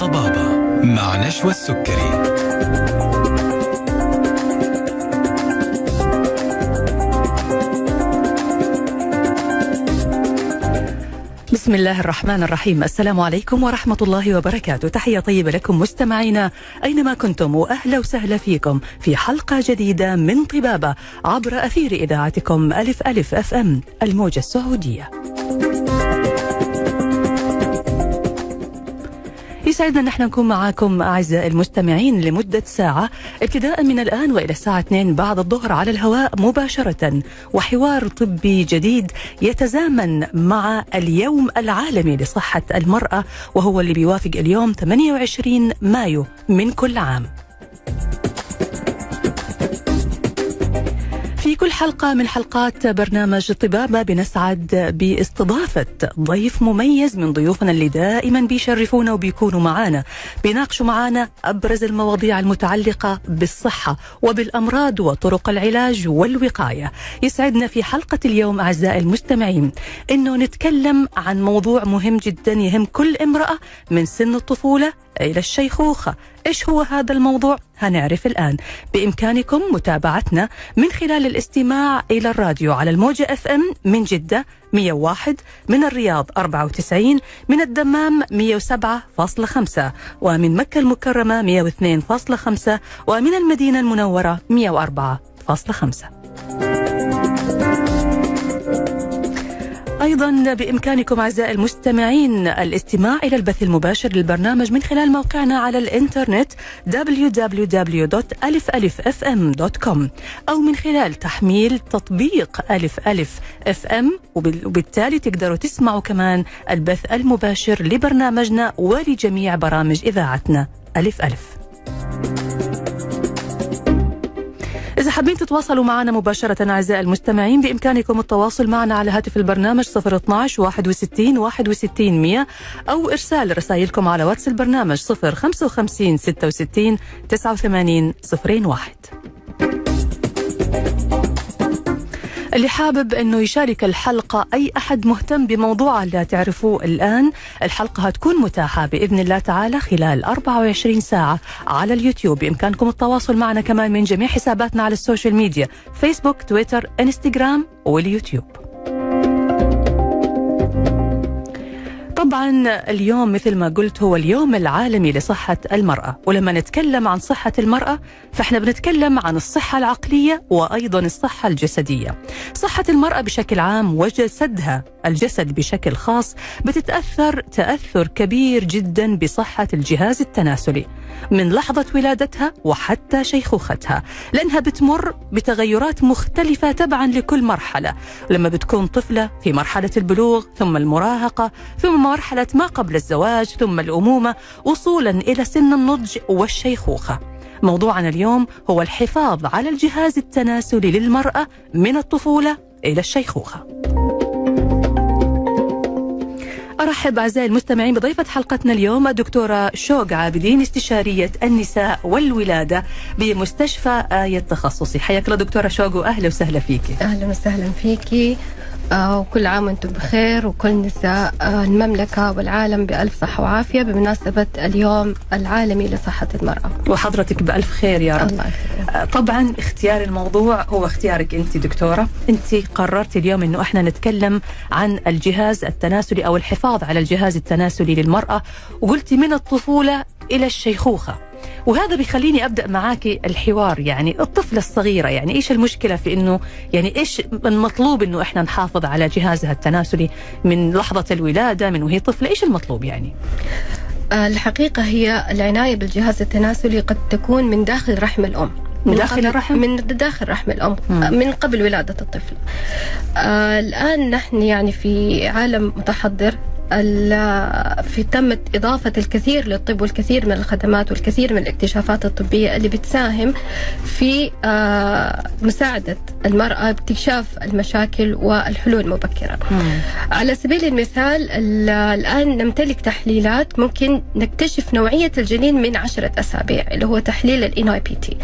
طبابة مع نشوى السكري. بسم الله الرحمن الرحيم. السلام عليكم ورحمة الله وبركاته. تحية طيبة لكم مستمعينا أينما كنتم وأهلا وسهلا فيكم في حلقة جديدة من طبابة عبر أثير إذاعتكم ألف ألف أف أم الموجة السعودية. يسعدنا ان إحنا نكون معاكم أعزائي المستمعين لمدة ساعة ابتداء من الآن وإلى الساعة 2 بعد الظهر على الهواء مباشرة وحوار طبي جديد يتزامن مع اليوم العالمي لصحة المرأة وهو اللي بيوافق اليوم 28 مايو من كل عام. في كل حلقة من حلقات برنامج طبابة بنسعد باستضافة ضيف مميز من ضيوفنا اللي دائما بيشرفونا وبيكونوا معانا. بيناقشوا معانا أبرز المواضيع المتعلقة بالصحة وبالأمراض وطرق العلاج والوقاية. يسعدنا في حلقة اليوم أعزائي المستمعين أنه نتكلم عن موضوع مهم جدا يهم كل امرأة من سن الطفولة إلى الشيخوخة. إيش هو هذا الموضوع؟ هنعرف الآن. بإمكانكم متابعتنا من خلال الاستماع إلى الراديو على الموجة إف إم من جدة 101 من الرياض 94 من الدمام 107.5 ومن مكة المكرمة 102.5 ومن المدينة المنورة 104.5 أيضا بإمكانكم أعزائي المستمعين الاستماع إلى البث المباشر للبرنامج من خلال موقعنا على الإنترنت www.alifalifm.com أو من خلال تحميل تطبيق ألف ألف FM وبالتالي تقدروا تسمعوا كمان البث المباشر لبرنامجنا ولجميع برامج إذاعتنا. ألف ألف. إذا حابين تتواصلوا معنا مباشرة أعزائي المستمعين بإمكانكم التواصل معنا على هاتف البرنامج 012 61 61 100 أو إرسال رسائلكم على واتس البرنامج 055 66 89 01 اللي حابب إنه يشارك الحلقة أي أحد مهتم بموضوع اللي تعرفوه الآن الحلقة هتكون متاحة بإذن الله تعالى خلال 24 ساعة على اليوتيوب. بإمكانكم التواصل معنا كمان من جميع حساباتنا على السوشيال ميديا فيسبوك تويتر إنستغرام واليوتيوب. طبعا اليوم مثل ما قلت هو اليوم العالمي لصحة المرأة. ولما نتكلم عن صحة المرأة فإحنا بنتكلم عن الصحة العقلية وأيضا الصحة الجسدية. صحة المرأة بشكل عام وجسدها الجسد بشكل خاص بتتأثر تأثر كبير جدا بصحة الجهاز التناسلي من لحظة ولادتها وحتى شيخوختها. لأنها بتمر بتغيرات مختلفة تبعا لكل مرحلة. لما بتكون طفلة في مرحلة البلوغ ثم المراهقة ثم مرحلة ما قبل الزواج ثم الأمومة وصولا إلى سن النضج والشيخوخة. موضوعنا اليوم هو الحفاظ على الجهاز التناسلي للمرأة من الطفولة إلى الشيخوخة. أرحب أعزائي المستمعين بضيفة حلقتنا اليوم الدكتورة شوق عابدين استشارية النساء والولادة بمستشفى آية تخصصي. حياك الله دكتورة شوق وأهلا وسهلا فيكي. أهلا وسهلا فيكي. آه وكل عام وأنتم بخير وكل نساء آه المملكة والعالم بألف صحة وعافية. بمناسبة اليوم العالمي لصحة المرأة. وحضرتك بألف خير يا رب. الله. آه طبعا اختيار الموضوع هو اختيارك أنت دكتورة. أنت قررت اليوم إنه إحنا نتكلم عن الجهاز التناسلي أو الحفاظ على الجهاز التناسلي للمرأة. وقلتي من الطفولة إلى الشيخوخة. وهذا بيخليني أبدأ معاكي الحوار يعني الطفلة الصغيرة يعني إيش المشكلة في إنه يعني إيش المطلوب إنه إحنا نحافظ على جهازها التناسلي من لحظة الولادة من وهي طفلة إيش المطلوب يعني آه الحقيقة هي العناية بالجهاز التناسلي قد تكون من داخل رحم الأم من داخل الرحم؟ من داخل رحم الأم مم. آه، من قبل ولادة الطفل آه الآن نحن يعني في عالم متحضر في تمت إضافة الكثير للطب والكثير من الخدمات والكثير من الاكتشافات الطبية اللي بتساهم في آه، مساعدة المرأة باكتشاف المشاكل والحلول مبكرا على سبيل المثال ال- الآن نمتلك تحليلات ممكن نكتشف نوعية الجنين من عشرة أسابيع اللي هو تحليل ال NIPT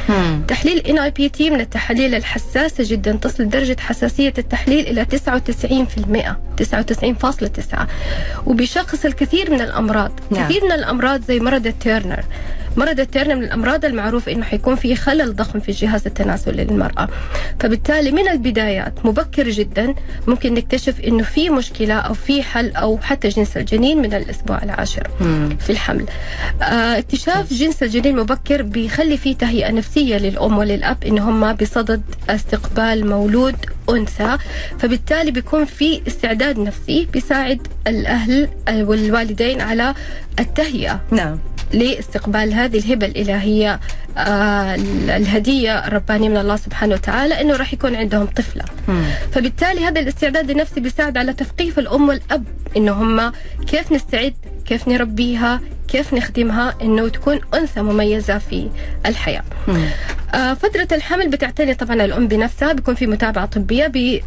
تحليل NIPT من التحاليل الحساسة جدا تصل درجة حساسية التحليل إلى 99% 99.9 وبيشخص الكثير من الأمراض. نعم. كثير من الأمراض زي مرض التيرنر مرض التيرنر من الأمراض المعروف إنه حيكون في خلل ضخم في الجهاز التناسلي للمرأة. فبالتالي من البدايات مبكر جدا ممكن نكتشف إنه في مشكلة أو في حل أو حتى جنس الجنين من الأسبوع العاشر في الحمل. آه، اكتشاف جنس الجنين مبكر بيخلي فيه تهيئة نفسية للأم وللأب إن هم بصدد استقبال مولود أنثى فبالتالي بيكون في استعداد نفسي بيساعد الأهل والوالدين على التهيئة. نعم. لاستقبال هذه الهبة الإلهية آه، الهدية الربانية من الله سبحانه وتعالى أنه راح يكون عندهم طفلة. فبالتالي هذا الاستعداد النفسي بيساعد على تثقيف الأم والأب إنه هم كيف نستعد كيف نربيها كيف نخدمها إنه تكون أنثى مميزة في الحياة. آه فترة الحمل بتعتني طبعا الأم بنفسها بيكون في متابعة طبية بي بي-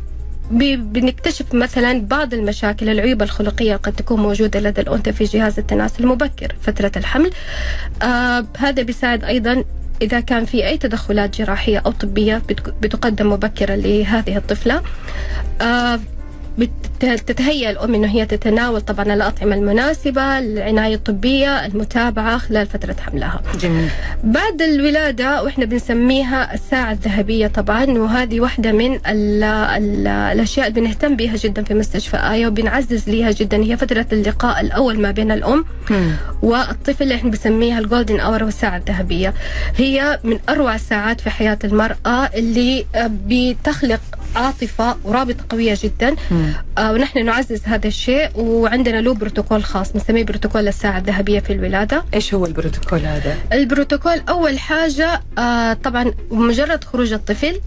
بنكتشف مثلا بعض المشاكل العيوب الخلقية قد تكون موجودة لدى الأنثى في جهاز التناسل المبكر فترة الحمل. آه هذا بيساعد أيضا إذا كان في أي تدخلات جراحية أو طبية بتقدم مبكرا لهذه الطفلة. آه تتهيأ الأم أنه هي تتناول طبعا الأطعمة المناسبة العناية الطبية المتابعة خلال فترة حملها. جميل. بعد الولادة وإحنا بنسميها الساعة الذهبية طبعا وهذه واحدة من ال ال الأشياء اللي بنهتم بها جدا في مستشفى آية وبنعزز ليها جدا. هي فترة اللقاء الأول ما بين الأم والطفل اللي إحنا بنسميها ال golden hour والساعة الذهبية. هي من أروع الساعات في حياة المرأة اللي بتخلق عاطفة ورابطة قوية جدا. آه ونحن نعزز هذا الشيء وعندنا له بروتوكول خاص بنسميه بروتوكول الساعة الذهبية في الولادة. إيش هو البروتوكول هذا؟ البروتوكول أول حاجة آه طبعا مجرد خروج الطفل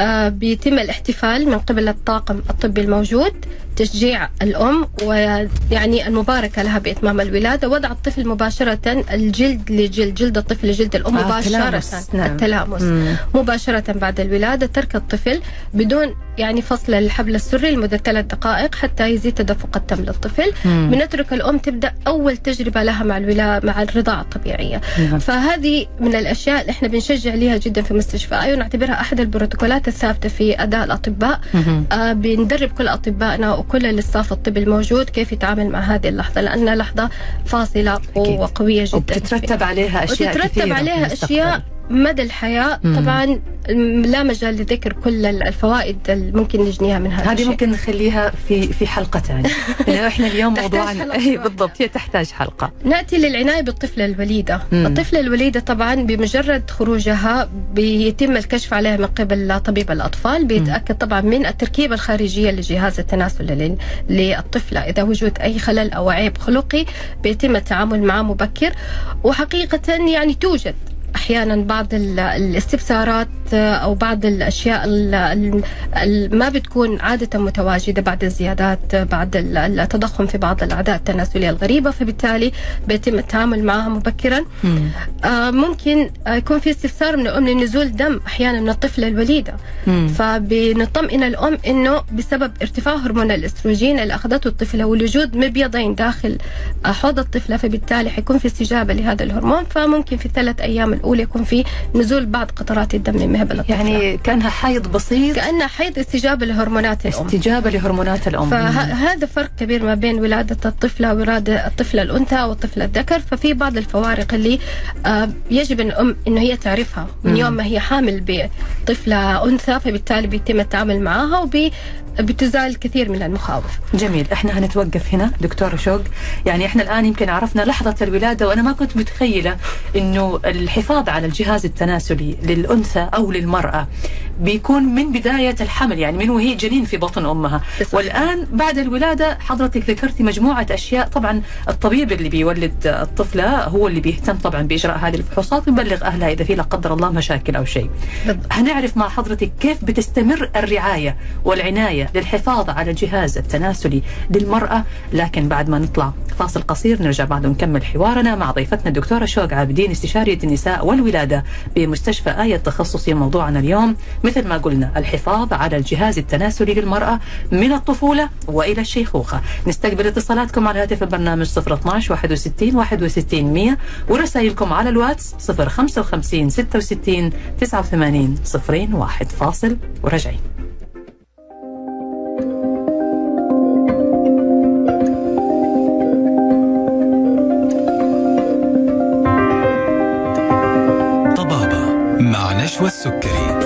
آه بيتم الاحتفال من قبل الطاقم الطبي الموجود. تشجيع الأم ويعني المباركة لها بإتمام الولادة وضع الطفل مباشرة الجلد لجلد جلد الطفل لجلد الأم آه، مباشرة تلامس، نعم. التلامس مم. مباشرة بعد الولادة ترك الطفل بدون يعني فصل الحبل السري لمدة ثلاث دقائق حتى يزيد تدفق الدم للطفل مم. بنترك الأم تبدأ أول تجربة لها مع الولا مع الرضاعة الطبيعية نعم. فهذه من الأشياء اللي إحنا بنشجع ليها جدا في مستشفى آيو ونعتبرها أحد البروتوكولات الثابتة في أداء الأطباء. آه بندرب كل أطبائنا وكل الاستاف الطبي الموجود كيف يتعامل مع هذه اللحظة لأنها لحظة فاصلة أكيد. وقوية جدا وبتترتب عليها أشياء وتترتب عليها. أشياء مدى الحياة. مم. طبعا لا مجال لذكر كل الفوائد اللي ممكن نجنيها من هذا هذه. ممكن نخليها في في حلقة ثانية. لأنه إحنا اليوم موضوعنا حلقة. اي. بالضبط. هي تحتاج حلقة. نأتي للعناية بالطفلة الوليدة، مم. الطفلة الوليدة طبعا بمجرد خروجها بيتم الكشف عليها من قبل طبيب الأطفال، بيتأكد طبعا من التركيبة الخارجية لجهاز التناسل لل- للطفلة، إذا وجود أي خلل أو عيب خلقي بيتم التعامل معه مبكر، وحقيقة يعني توجد أحيانا بعض ال- الاستفسارات آه، أو بعض الأشياء ال- ال- ال- ما بتكون عادة متواجدة بعد الزيادات آه، بعد ال- التضخم في بعض الأعداء التناسلية الغريبة فبالتالي بيتم التعامل معها مبكرا. آه، ممكن يكون في استفسار من الأم لنزول دم أحيانا من الطفله الوليدة. فبنطمئن الأم إنه بسبب ارتفاع هرمون الأستروجين اللي أخذته الطفلة ووجود مبيضين داخل حوض الطفلة فبالتالي حيكون في استجابة لهذا الهرمون فممكن في الثلاث أيام الأولى يكون في نزول بعض قطرات الدم من مهبل الطفله يعني كأنها حيض بسيط. كأنها حيض استجابة لهرمونات الأم. استجابة لهرمونات الأم. فهذا فرق كبير ما بين ولادة الطفلة وولادة الطفلة الأنثى والطفل الذكر. ففي بعض الفوارق اللي آه، يجب الأم إنه هي تعرفها. من. يوم ما هي حامل بطفلة أنثى فبالتالي بيتم التعامل معها وبي بتزال كثير من المخاوف. جميل. إحنا هنتوقف هنا دكتور شوق. يعني إحنا الآن يمكن عرفنا لحظة الولادة وأنا ما كنت متخيلة إنه الحفاظ على الجهاز التناسلي للأنثى أو للمرأة. بيكون من بداية الحمل يعني من وهي جنين في بطن أمها. صحيح. والآن بعد الولادة حضرتك ذكرتي مجموعة أشياء. طبعا الطبيب اللي بيولد الطفلة هو اللي بيهتم طبعا بإجراء هذه الفحوصات ويبلغ أهلها إذا في لا قدر الله مشاكل أو شيء. بالضبط. هنعرف مع حضرتك كيف بتستمر الرعاية والعناية للحفاظ على الجهاز التناسلي للمرأة. لكن بعد ما نطلع فاصل قصير نرجع بعد ونكمل حوارنا مع ضيفتنا الدكتورة شوق عابدين استشارية النساء والولادة بمستشفى آية التخصصي موضوعنا اليوم. مثل ما قلنا الحفاظ على الجهاز التناسلي للمرأة من الطفولة وإلى الشيخوخة. نستقبل اتصالاتكم على هاتف البرنامج 012 61 61 100 ورسائلكم على الواتس 055 66 89 01 فاصل ورجعين. نشوى السكري.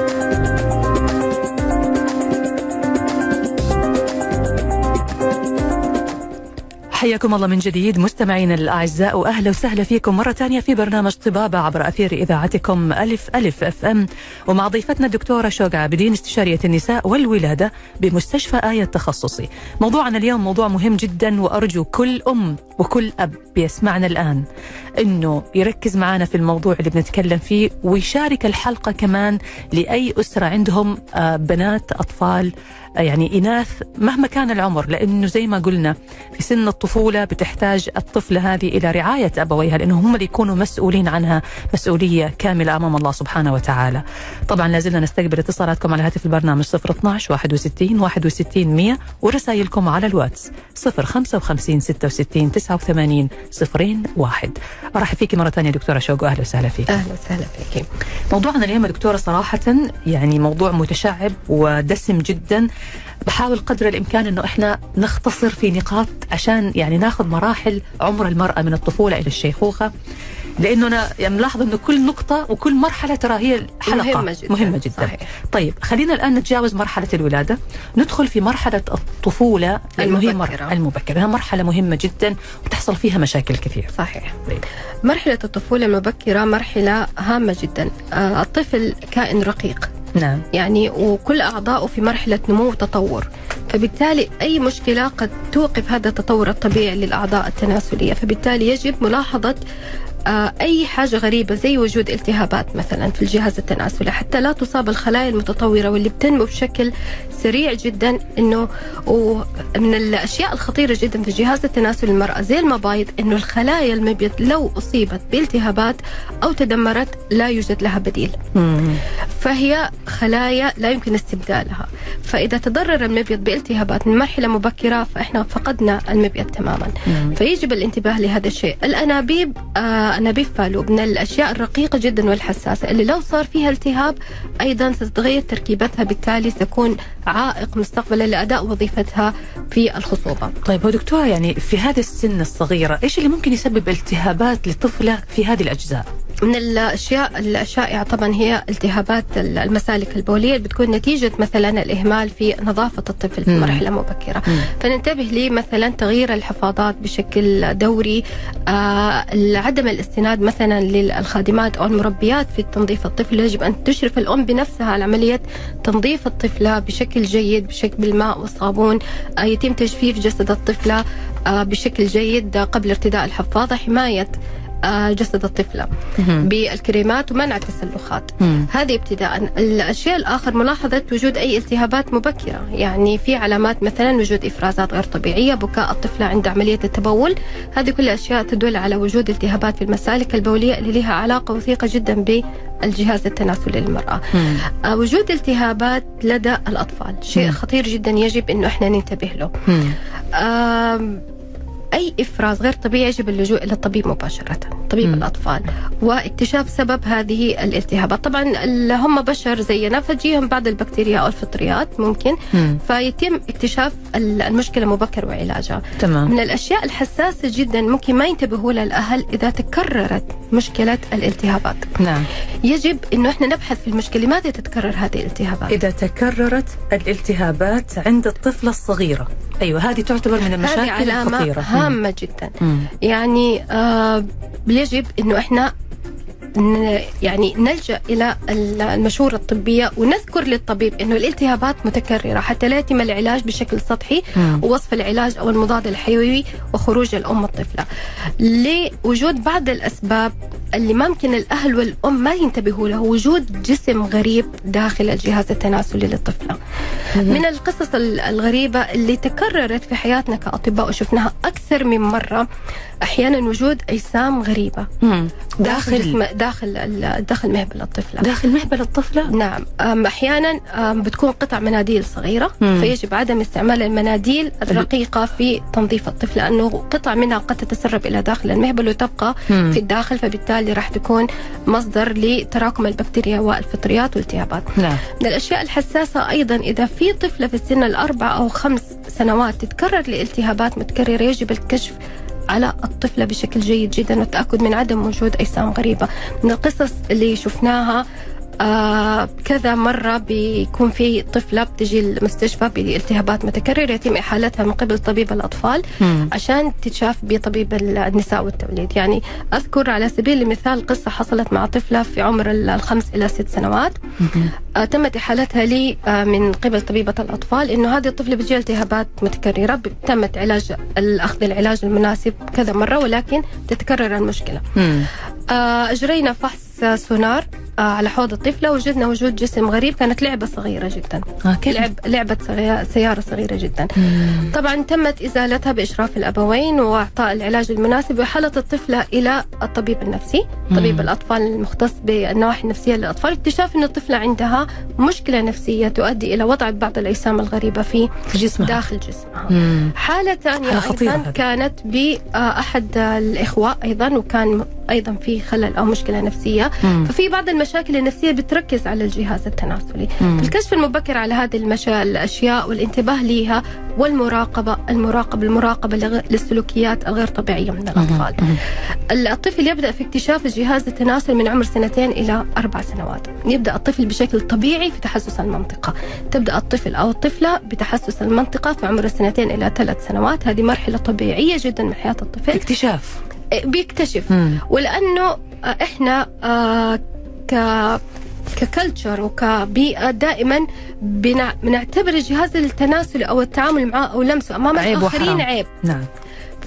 حياكم الله من جديد مستمعينا الأعزاء وأهلا وسهلا فيكم مرة ثانية في برنامج طبابه عبر أثير إذاعتكم ألف ألف أف أم ومع ضيفتنا الدكتورة شوق عابدين استشارية النساء والولادة بمستشفى آية التخصصي. موضوعنا اليوم موضوع مهم جدا وأرجو كل أم وكل أب بيسمعنا الآن إنه يركز معنا في الموضوع اللي بنتكلم فيه ويشارك الحلقة كمان لأي أسرة عندهم آه، بنات أطفال آه، يعني إناث مهما كان العمر لأنه زي ما قلنا في سن الطفولة بتحتاج الطفلة هذه إلى رعاية أبويها لأنه هم اللي يكونوا مسؤولين عنها مسؤولية كاملة أمام الله سبحانه وتعالى. طبعا لازلنا نستقبل اتصالاتكم على هاتف البرنامج 012 61 61 100 ورسائلكم على الواتس 055 66 89 01. ارحب فيك مرة ثانية دكتورة شوق واهلا وسهلا فيك. أهلا وسهلا فيك. موضوعنا اليوم دكتورة صراحة يعني موضوع متشعب ودسم جدا. بحاول قدر الإمكان إنه إحنا نختصر في نقاط عشان يعني ناخذ مراحل عمر المرأة من الطفولة إلى الشيخوخة. لأنه أنا يعني ملاحظة أنه كل نقطة وكل مرحلة ترى هي حلقه مهمة جداً. مهمة جدا. صحيح. طيب خلينا الآن نتجاوز مرحلة الولادة. ندخل في مرحلة الطفولة. مر- المبكرة. هي مرحلة مهمة جدا وتحصل فيها مشاكل كثير. صحيح. طيب. مرحلة الطفولة المبكرة مرحلة هامة جدا. آه، الطفل كائن رقيق. نعم. يعني وكل أعضائه في مرحلة نمو وتطور. فبالتالي أي مشكلة قد توقف هذا التطور الطبيعي للأعضاء التناسلية. فبالتالي يجب ملاحظة آه، أي حاجة غريبة زي وجود التهابات مثلا في الجهاز التناسلي حتى لا تصاب الخلايا المتطورة واللي بتنمو بشكل سريع جدا إنه ومن الأشياء الخطيرة جدا في الجهاز التناسلي للمراه زي المبايض إنه الخلايا المبيض لو أصيبت بالتهابات أو تدمرت لا يوجد لها بديل. فهي خلايا لا يمكن استبدالها فإذا تضرر المبيض بالتهابات من مرحلة مبكرة فإحنا فقدنا المبيض تماما. فيجب الانتباه لهذا الشيء الأنابيب آه أنابيب فالو من الأشياء الرقيقة جدا والحساسة اللي لو صار فيها التهاب أيضا ستتغير تركيبتها بالتالي ستكون عائق مستقبلا لأداء وظيفتها في الخصوبة طيب هو دكتورة يعني في هذا السن الصغيرة إيش اللي ممكن يسبب التهابات لطفلة في هذه الأجزاء؟ من الاشياء الشائعه طبعا هي التهابات المسالك البولية. اللي بتكون نتيجة مثلا الإهمال في نظافة الطفل في. مرحلة مبكرة. مم. فننتبه لي مثلا تغيير الحفاضات بشكل دوري. آه عدم الاستناد مثلا للخادمات أو المربيات في تنظيف الطفل. يجب أن تشرف الأم بنفسها على عملية تنظيف الطفلة بشكل جيد بشكل بالماء والصابون. آه يتم تجفيف جسد الطفلة آه بشكل جيد قبل ارتداء الحفاضه حماية جسد الطفلة. بالكريمات ومنع التسلخات. هذه ابتداء الشيء الآخر ملاحظة وجود أي التهابات مبكرة. يعني في علامات مثلا وجود إفرازات غير طبيعية بكاء الطفلة عند عملية التبول. هذه كل أشياء تدل على وجود التهابات في المسالك البولية اللي لها علاقة وثيقة جدا بالجهاز التناسلي للمرأة. آه، وجود التهابات لدى الأطفال. شيء. خطير جدا يجب أنه إحنا ننتبه له. أي إفراز غير طبيعي يجب اللجوء إلى الطبيب مباشرة طبيب مم. الأطفال. واكتشاف سبب هذه الالتهابات. طبعا هم بشر زينا فتجيهم بعض البكتيريا أو الفطريات ممكن. مم. فيتم اكتشاف ال- المشكلة مبكر وعلاجها. تمام. من الأشياء الحساسة جدا ممكن ما ينتبهوا لها الأهل إذا تكررت مشكلة الالتهابات. نعم. يجب أنه إحنا نبحث في المشكلة لماذا تتكرر هذه الالتهابات؟ إذا تكررت الالتهابات عند الطفلة الصغيرة أيوة هذه تعتبر من هذه المشاكل علامة الخطيرة. هامة جدا. مم. يعني آه يجب إنه إحنا يعني نلجأ إلى ال- المشوره الطبية ونذكر للطبيب إنه الالتهابات متكررة حتى لا يتم العلاج بشكل سطحي مم. ووصف العلاج أو المضاد الحيوي وخروج الأم الطفله. لوجود بعض الأسباب اللي ممكن الأهل والأم ما ينتبهوا له وجود جسم غريب داخل الجهاز التناسلي للطفلة. من القصص ال- الغريبة اللي تكررت في حياتنا كأطباء وشفناها أكثر من مرة أحيانا وجود أجسام غريبة مم. داخل داخل جسم داخل داخل مهبل الطفلة. داخل محبل الطفلة نعم أحيانا بتكون قطع مناديل صغيرة مم. فيجب عدم استعمال المناديل الرقيقة في تنظيف الطفل لأنه قطع منها قد تتسرب إلى داخل المهبل وتبقى مم. في الداخل فبالتالي راح تكون مصدر لتراكم البكتيريا والفطريات والالتهابات. نعم من الأشياء الحساسة أيضا إذا في طفلة في السن الأربع أو خمس سنوات تتكرر لالتهابات متكررة يجب الكشف على الطفلة بشكل جيد جدا والتأكد من عدم وجود أجسام غريبة. من القصص اللي شفناها آه كذا مرة بيكون في طفلة بتجي المستشفى بالتهابات متكررة يتم إحالتها من قبل طبيب الأطفال مم. عشان تتشاف بطبيب النساء والتوليد يعني أذكر على سبيل المثال قصة حصلت مع طفلة في عمر الخمس إلى ست سنوات مم. آه، تمت إحالتها لي آه، من قبل طبيبة الأطفال إنه هذه الطفلة بتجي التهابات متكررة تمت علاج الأخذ العلاج المناسب كذا مرة ولكن تتكرر المشكلة مم. آه، أجرينا فحص آه، سونار آه، على حوض الطفلة وجدنا وجود جسم غريب كانت لعبة صغيرة جدا آه كيف؟ لعب لعبة صغيرة سيارة صغيرة جدا مم. طبعا تمت إزالتها بإشراف الأبوين وإعطاء العلاج المناسب واحاله الطفلة إلى الطبيب النفسي، طبيب مم. الأطفال المختص بالنواحي النفسية للأطفال، اكتشاف إن الطفلة عندها مشكلة نفسية تؤدي إلى وضع بعض الأجسام الغريبة في جسمها داخل جسمها. مم. خطيرة أيضا هذه. كانت بأحد الإخوة أيضا وكان أيضا في خلل أو مشكلة نفسية مم. ففي بعض المشاكل النفسية بتركز على الجهاز التناسلي. مم. الكشف المبكر على هذه المشا... الأشياء والانتباه لها والمراقبة المراقبة المراقبة لغ... للسلوكيات الغير طبيعية من الأطفال. مم. الطفل يبدأ في اكتشاف الجهاز التناسلي من عمر سنتين إلى أربع سنوات. يبدأ الطفل بشكل طبيعي في تحسس المنطقة. تبدأ الطفل أو الطفلة بتحسس المنطقة في عمر السنتين إلى ثلاث سنوات. هذه مرحلة طبيعية جدا من حياة الطفل. اكتشاف. بيكتشف. مم. ولأنه إحنا آه، ك ككلتشر وكبيئة دائما بنع- بنعتبر الجهاز التناسلي أو التعامل معه أو لمسه أمام عيب الآخرين وحرام. عيب نعم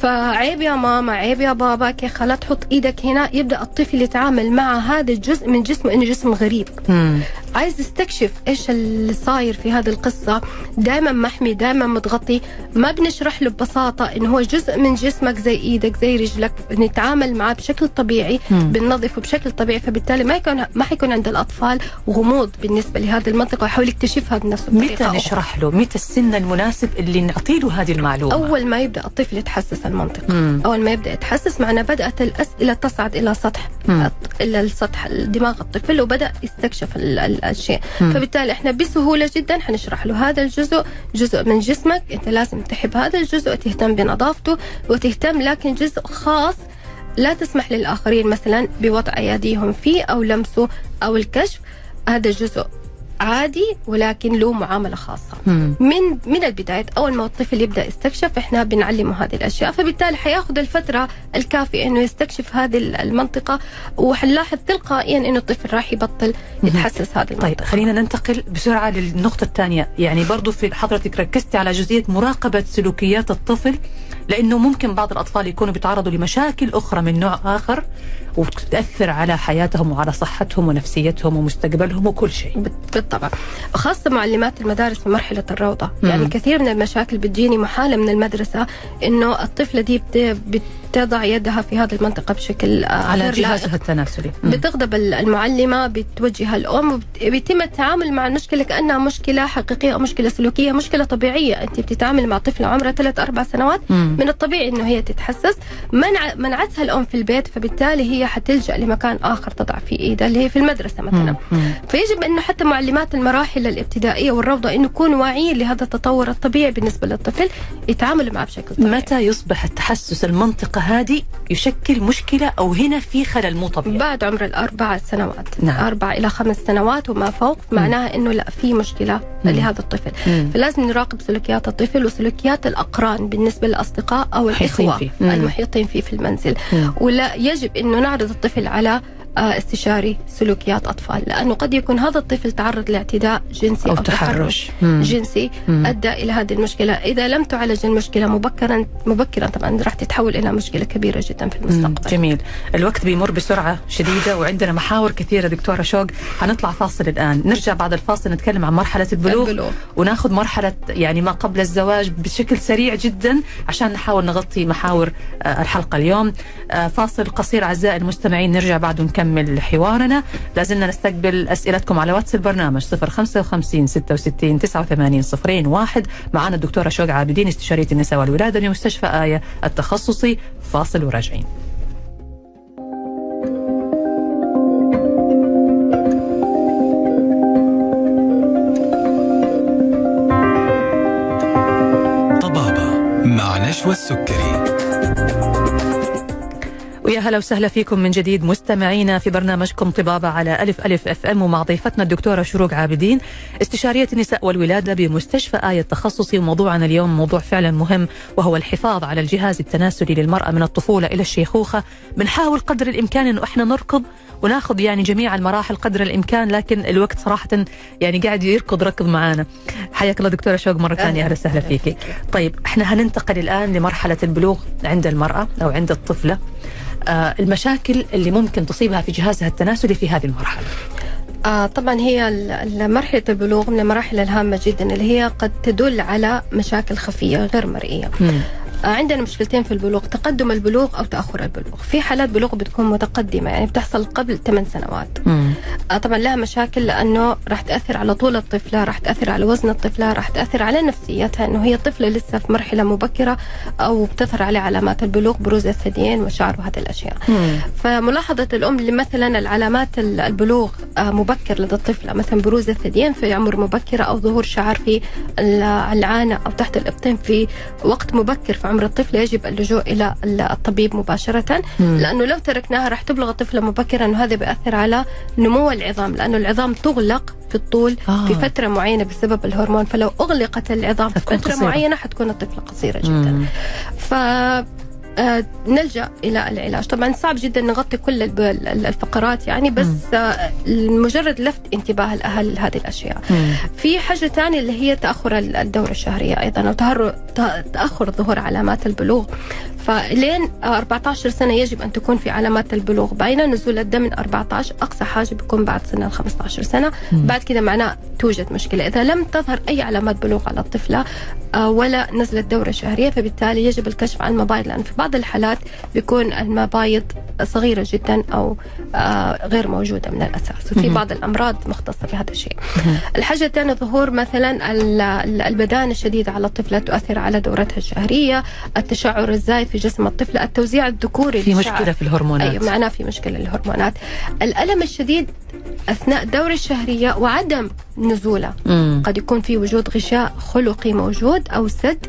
فعيب يا ماما عيب يا بابا كي خلا تحط إيدك هنا يبدأ الطفل يتعامل مع هذا الجزء من جسمه انه جسم غريب مم. عايز يستكشف إيش اللي صاير في هذه القصة دائما محمي دائما متغطي ما بنشرح له ببساطة انه هو جزء من جسمك زي إيدك زي رجلك نتعامل معاه بشكل طبيعي. بننظفه بشكل طبيعي فبالتالي ما يكون ما حيكون عند الأطفال غموض بالنسبة لهذه المنطقة ويحاول يكتشفها بنفسه متى. نشرح له متى السن المناسب اللي نعطي له هذه المعلومة أول ما يبدأ الطفل يتحسس المنطقة مم. أول ما يبدأ يتحسس معنا بدأت الأسئلة تصعد إلى سطح مم. إلى السطح دماغ الطفل وبدأ يستكشف ال- ال- الشيء مم. فبالتالي إحنا بسهولة جدا حنشرح له هذا الجزء جزء من جسمك. أنت لازم تحب هذا الجزء وتهتم بنظافته وتهتم لكن جزء خاص لا تسمح للآخرين مثلا بوضع ايديهم فيه أو لمسه أو الكشف. هذا جزء عادي ولكن له معاملة خاصة. مم. من من البدايه أول ما الطفل يبدأ يستكشف إحنا بنعلمه هذه الأشياء. فبالتالي حيأخذ الفترة الكافية إنه يستكشف هذه المنطقة وحنلاحظ تلقائيا إنه الطفل راح يبطل يتحسس هذه المنطقة. طيب خلينا ننتقل بسرعة للنقطة الثانية. يعني برضو في حضرتك ركزت على جزئية مراقبة سلوكيات الطفل لأنه ممكن بعض الأطفال يكونوا بيتعرضوا لمشاكل أخرى من نوع آخر. وتأثر على حياتهم وعلى صحتهم ونفسيتهم ومستقبلهم وكل شيء بالطبع خاصة معلمات المدارس في مرحلة الروضة مم. يعني كثير من المشاكل بتجيني محالة من المدرسة إنه الطفلة دي بت- بتضع يدها في هذه المنطقة بشكل آه، على. جهازها التناسلي. بتغضب ال- المعلمة بتوجه الأم بيتم التعامل مع المشكلة كأنها مشكلة حقيقية أو مشكلة سلوكية مشكلة طبيعية أنت بتتعامل مع طفلة عمرها ثلاث أربع سنوات مم. من الطبيعي إنه هي تتحسس منع منعتها الأم في البيت فبالتالي هي حتلجا لمكان آخر تضع فيه ايدها اللي هي في المدرسة مثلا. فيجب إنه حتى معلمات المراحل الابتدائية والروضة إنه يكونوا واعيين لهذا التطور الطبيعي بالنسبة للطفل يتعاملوا معه بشكل طبيعي متى يصبح التحسس المنطقة هذه يشكل مشكلة أو هنا في خلل مو طبيعي بعد عمر الأربع سنوات نعم. أربع إلى خمس سنوات وما فوق معناها إنه لا في مشكلة مم. لهذا الطفل مم. فلازم نراقب سلوكيات الطفل وسلوكيات الأقران بالنسبة للأصدقاء أو الإخوة فيه. المحيطين فيه في المنزل مم. ولا يجب إنه نعرض الطفل على استشاري سلوكيات أطفال لأنه قد يكون هذا الطفل تعرض لاعتداء جنسي أو أو, تحرش. جنسي مم. أدى إلى هذه المشكلة. إذا لم تعالج المشكلة مبكرا مبكرا طبعا راح تتحول إلى مشكلة كبيرة جدا في مم، المستقبل. جميل. الوقت بيمر بسرعة شديدة وعندنا محاور كثيرة دكتورة شوق. هنطلع فاصل الآن. نرجع بعد الفاصل نتكلم عن مرحلة البلوغ, البلوغ. وناخذ مرحلة يعني ما قبل الزواج بشكل سريع جدا عشان نحاول نغطي محاور آه، الحلقة اليوم. آه، فاصل قصير أعزائي المستمعين نرجع بعد ونكمل. حوارنا. لازلنا نستقبل أسئلتكم على واتس البرنامج 055 66 89 صفرين واحد. معنا الدكتورة شوق عابدين استشارية النساء والولادة بمستشفى آية التخصصي. فاصل وراجعين. طبابة مع نشوى السكري. ويا هلا وسهلا فيكم من جديد مستمعينا في برنامجكم طبابة على ألف ألف أف أم ومع ضيفتنا الدكتورة شروق عابدين استشارية النساء والولادة بمستشفى آية التخصصي وموضوعنا اليوم موضوع فعلا مهم وهو الحفاظ على الجهاز التناسلي للمرأة من الطفولة إلى الشيخوخة. بنحاول قدر الإمكان أنه إحنا نركض وناخذ يعني جميع المراحل قدر الإمكان لكن الوقت صراحة يعني قاعد يركض ركض معانا. حياك الله دكتورة شوق مرة ثانية أهلا وسهلا فيكي. طيب إحنا هننتقل الآن لمرحلة البلوغ عند المرأة أو عند الطفلة. المشاكل اللي ممكن تصيبها في جهازها التناسلي في هذه المرحلة. آه طبعا هي مرحلة البلوغ من المراحل الهامة جدا اللي هي قد تدل على مشاكل خفية غير مرئية. آه عندنا مشكلتين في البلوغ تقدم البلوغ أو تأخر البلوغ في حالات بلوغ بتكون متقدمة يعني بتحصل قبل 8 سنوات مم. آه طبعا لها مشاكل لأنه راح تأثر على طول الطفله راح تأثر على وزن الطفله راح تأثر على نفسيتها إنه هي طفلة لسه في مرحلة مبكرة أو بتظهر عليها علامات البلوغ بروز الثديين وشعر وهذه الأشياء مم. فملاحظة الأم مثلا العلامات ال- البلوغ آه، مبكر لدى الطفلة مثلا بروز الثديين في عمر مبكرة أو ظهور شعر في ال- العانة أو تحت الإبطين في وقت مبكر في عمر الطفل يجب اللجوء إلى ال- الطبيب مباشرة مم. لأنه لو تركناها راح تبلغ الطفله مبكرا انه هذا بياثر على نمو العظام لأنه العظام تغلق في الطول آه. في فترة معينة بسبب الهرمون فلو أغلقت العظام في فترة قصيرة. معينة حتكون الطفله قصيرة جدا مم. ف نلجأ إلى العلاج. طبعا صعب جدا نغطي كل الفقرات يعني بس آه، مجرد لفت انتباه الاهل لهذه الأشياء. في حاجة ثانية اللي هي تأخر ال- الدورة الشهرية أيضا أو تهر- ت- تأخر ظهور علامات البلوغ. فلين 14 سنة يجب أن تكون في علامات البلوغ. باينة نزول الدم من 14 أقصى حاجة بيكون بعد سن ال 15 سنة بعد كده معناه توجد مشكلة. إذا لم تظهر أي علامات بلوغ على الطفلة آه، ولا نزلت دورة شهرية فبالتالي يجب الكشف عن المبايض لأن في بعض الحالات بيكون المبايض صغيرة جدا أو آه، غير موجودة من الأساس وفي. بعض الأمراض مختصة بهذا الشيء الحاجة الثانية ظهور مثلا ال- ال- البدانة الشديدة على الطفلة تؤثر على دورتها الشهرية التشعر الزايد في جسم الطفلة التوزيع الذكوري في. مشكلة في الهرمونات أيوة معناه في مشكلة للهرمونات الألم الشديد أثناء الدورة الشهرية وعدم نزوله. مم. قد يكون في وجود غشاء خلقي موجود أو سد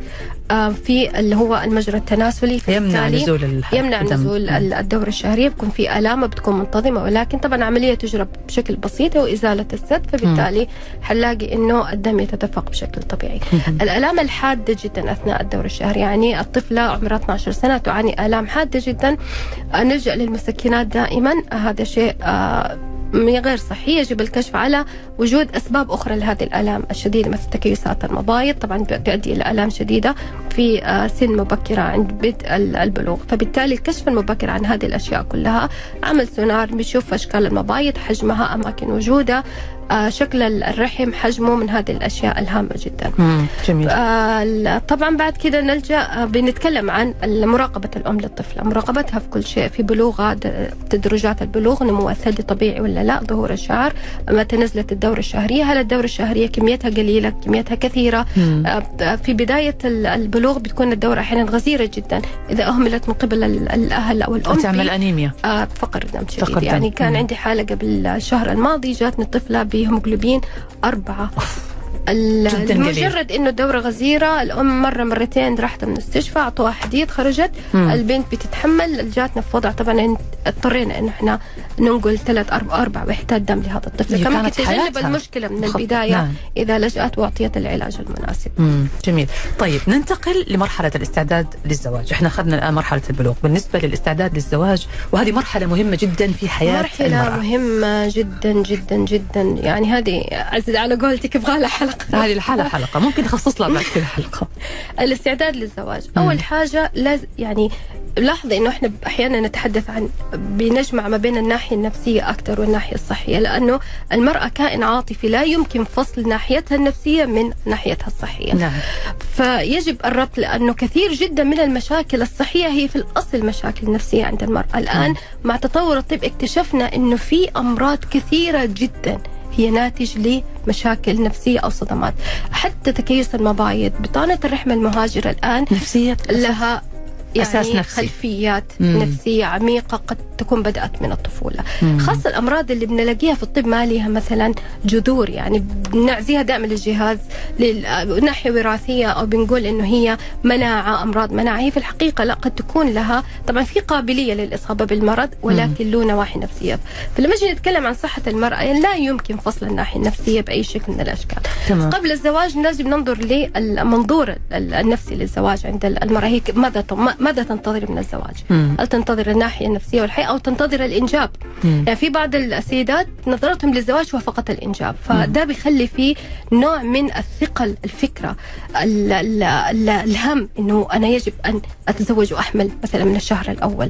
آه، في اللي هو المجرى التناسلي يمنع نزول الح- يمنع الدم. نزول ال- الدورة الشهرية بيكون في آلام بتكون منتظمة ولكن طبعا عملية تجرى بشكل بسيط وإزالة السد فبالتالي حنلاقي إنه الدم يتدفق بشكل طبيعي. الآلام الحادة جدا أثناء الدورة الشهرية يعني الطفلة عمرها 12 سنة تعاني آلام حادة جدا. آه، نلجأ للمسكنات دائما. آه، هذا شيء غير صحي يجب الكشف على وجود أسباب أخرى لهذه الآلام الشديدة مثل تكيسات المبايض طبعا تؤدي إلى آلام شديدة في آه، سن مبكرة عند بدء ال- البلوغ. فبالتالي الكشف المبكر عن هذه الأشياء كلها عمل سونار بنشوف أشكال المبايض حجمها أماكن وجودها شكل الرحم حجمه من هذه الأشياء الهامة جدا مم. جميل آه، طبعا بعد كده نلجأ آه، بنتكلم عن مراقبة الأم للطفلة مراقبتها في كل شيء في بلوغها تدرجات البلوغ نمو الثدي طبيعي ولا لا ظهور الشعر متى نزلت الدورة الشهرية هل الدورة الشهرية كميتها قليلة كميتها كثيرة مم. آه، في بداية ال- البلوغ بتكون الدورة أحيانا غزيرة جدا إذا أهملت من قبل ال- الأهل أو الأم تعمل أنيميا آه، فقر دم شديد فقر دم. يعني كان مم. عندي حالة قبل الشهر الماضي جاتني طفلة بهيموجلوبين أربعة. جداً. مجرد إنه الدورة غزيرة الأم مرة مرتين راحت من المستشفى أعطوها حديد خرجت مم. البنت بتتحمل جاتنا في وضع طبعا اضطرينا إنه إحنا ننقل ثلاث أربع أربع وحدات دم لهذا الطفل هي فممكن كانت تجنب حياتها. المشكلة من البداية نعم. إذا لجأت وأعطيت العلاج المناسب مم. جميل طيب ننتقل لمرحلة الاستعداد للزواج إحنا أخذنا الآن مرحلة البلوغ بالنسبة للاستعداد للزواج وهذه مرحلة مهمة جدا في حياة مرحلة المرأة مهمة جدا جدا جدا يعني هذه على قولتك يبغى لها حلقة هذه الحالة حلقة. ممكن نخصص لها بعد كذا حلقة. الاستعداد للزواج. مم. أول حاجة لازم يعني لاحظي إنه إحنا أحيانا نتحدث عن بنجمع ما بين الناحية النفسية أكثر والناحية الصحية لأنه المرأة كائن عاطفي لا يمكن فصل ناحيتها النفسية من ناحيتها الصحية. نعم. فيجب الربط لأنه كثير جدا من المشاكل الصحية هي في الأصل مشاكل نفسية عند المرأة. الآن مع تطور الطب اكتشفنا إنه في أمراض كثيرة جدا. هي ناتج لمشاكل نفسية أو صدمات حتى تكيس المبايض بطانة الرحم المهاجرة الآن نفسية لها يعني أساس نفسي. خلفيات مم. نفسية عميقة قد تكون بدأت من الطفولة. مم. خاصة الأمراض اللي بنلاقيها في الطب ما لها مثلا جذور يعني بنعزيها دائما للجهاز لناحية وراثية أو بنقول إنه هي مناعة أمراض مناعة. هي في الحقيقة لا قد تكون لها طبعا في قابلية للإصابة بالمرض ولكن له نواحي نفسية. فلما نجي نتكلم عن صحة المرأة يعني لا يمكن فصل الناحية النفسية بأي شكل من الأشكال. تمام. قبل الزواج لازم ننظر للمنظور النفسي للزواج عند المرأة. هي ماذا ماذا تنتظر من الزواج؟ مم. هل تنتظر الناحية النفسية والحياة؟ أو تنتظر الإنجاب؟ مم. يعني في بعض السيدات نظرتهم للزواج هو فقط الإنجاب فده بيخلي فيه نوع من الثقل الفكرة ال ال ال الهم إنه أنا يجب أن أتزوج وأحمل مثلا من الشهر الأول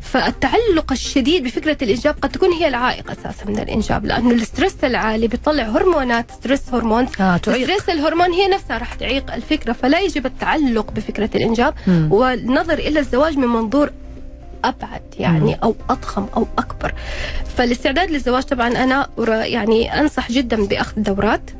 فالتعلق الشديد بفكرة الإنجاب قد تكون هي العائق أساسا من الإنجاب لأنه ال stress العالي بيطلع هرمونات stress hormone آه stress الهرمون هي نفسها راح تعيق الفكرة فلا يجب التعلق بفكرة الإنجاب مم. والنظر إلى الزواج من منظور أبعد يعني أو أضخم أو أكبر. فالاستعداد للزواج طبعا أنا يعني أنصح جدا بأخذ دورات.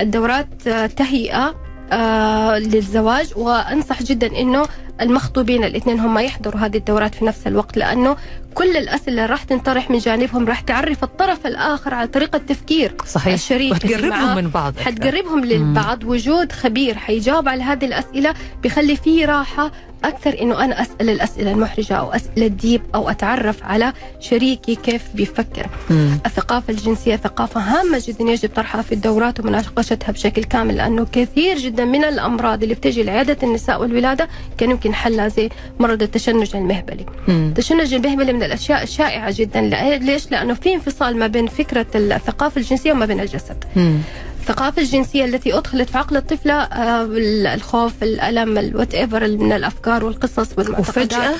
الدورات تهيئة آه، للزواج وأنصح جدا إنه المخطوبين الاثنين هم يحضروا هذه الدورات في نفس الوقت لأنه كل الأسئلة اللي راح تنطرح من جانبهم راح تعرف الطرف الآخر على طريقة تفكير صحيح الشريك. وتقربهم من بعض أكثر. حتقربهم للبعض وجود خبير حيجاوب على هذه الأسئلة بيخلي فيه راحة أكثر إنه أنا أسأل الأسئلة المحرجة أو أسئلة ال deep أو أتعرف على شريكي كيف بيفكر مم. الثقافة الجنسية ثقافة هامة جدا يجب طرحها في الدورات ومناقشتها بشكل كامل لأنه كثير جدا من الأمراض اللي بتجي لعيادة النساء والولادة كان يمكن حلها زي مرض التشنج المهبلي مم. التشنج المهبلي من الأشياء الشائعة جدا ليش؟ لأنه في انفصال ما بين فكرة الثقافة الجنسية وما بين الجسد مم. الثقافة الجنسية التي أدخلت في عقل الطفلة آه، الخوف الألم الوات ايفر من الأفكار والقصص والمعتقدات وفجأة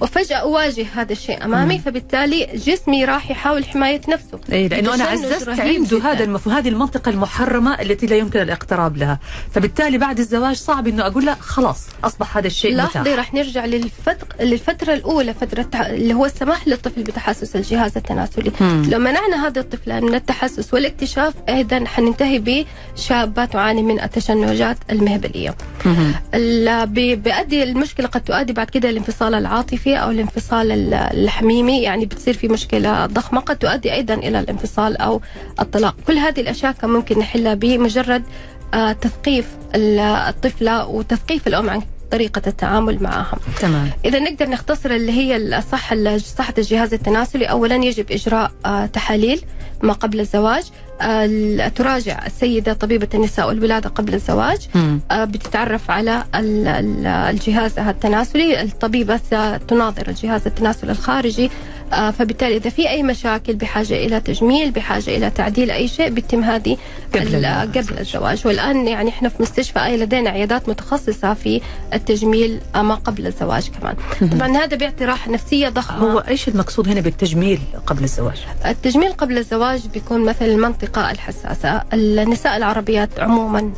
وفجأة أواجه هذا الشيء أمامي فبالتالي جسمي راح يحاول حماية نفسه. اي لأنه أنا عززت عنده جداً. هذا المفهوم هذه المنطقة المحرمة التي لا يمكن الاقتراب لها. فبالتالي بعد الزواج صعب إنه أقول له خلاص أصبح هذا الشيء متاح. راح نرجع للفترة للفترة الأولى فترة تح- اللي هو السماح للطفل بتحسس الجهاز التناسلي. مم. لو منعنا هذا الطفل من التحسس والاكتشاف أيضا حننتهي بشابات تعاني من التشنجات المهبلية. مهم. ال- بي- بيؤدي المشكلة قد تؤدي بعد كده الانفصال العاطفي. أو الانفصال ال- الحميمي يعني بتصير في مشكلة ضخمة قد تؤدي أيضا إلى الانفصال أو الطلاق. كل هذه الأشياء كان ممكن نحلها بمجرد آه، تثقيف ال- الطفلة وتثقيف الأم عن طريقة التعامل معها تمام. إذا نقدر نختصر اللي هي الصحة صحة الجهاز التناسلي. أولا يجب إجراء آه، تحاليل ما قبل الزواج. آه، تراجع السيدة طبيبة النساء والولادة قبل الزواج. مم. آه، بتتعرف على ال- ال- الجهاز التناسلي. الطبيبة ستناظر الجهاز التناسلي الخارجي. فبالتالي إذا في أي مشاكل بحاجة إلى تجميل بحاجة إلى تعديل أي شيء بيتم هذه قبل. قبل الزواج. والآن يعني إحنا في مستشفى آية لدينا عيادات متخصصة في التجميل آه، ما قبل الزواج كمان. طبعا هذا بيعطي راحة نفسية ضخمة. هو إيش المقصود هنا بالتجميل قبل الزواج؟ التجميل قبل الزواج بيكون مثل المنطقة الحساسة. النساء العربيات عموما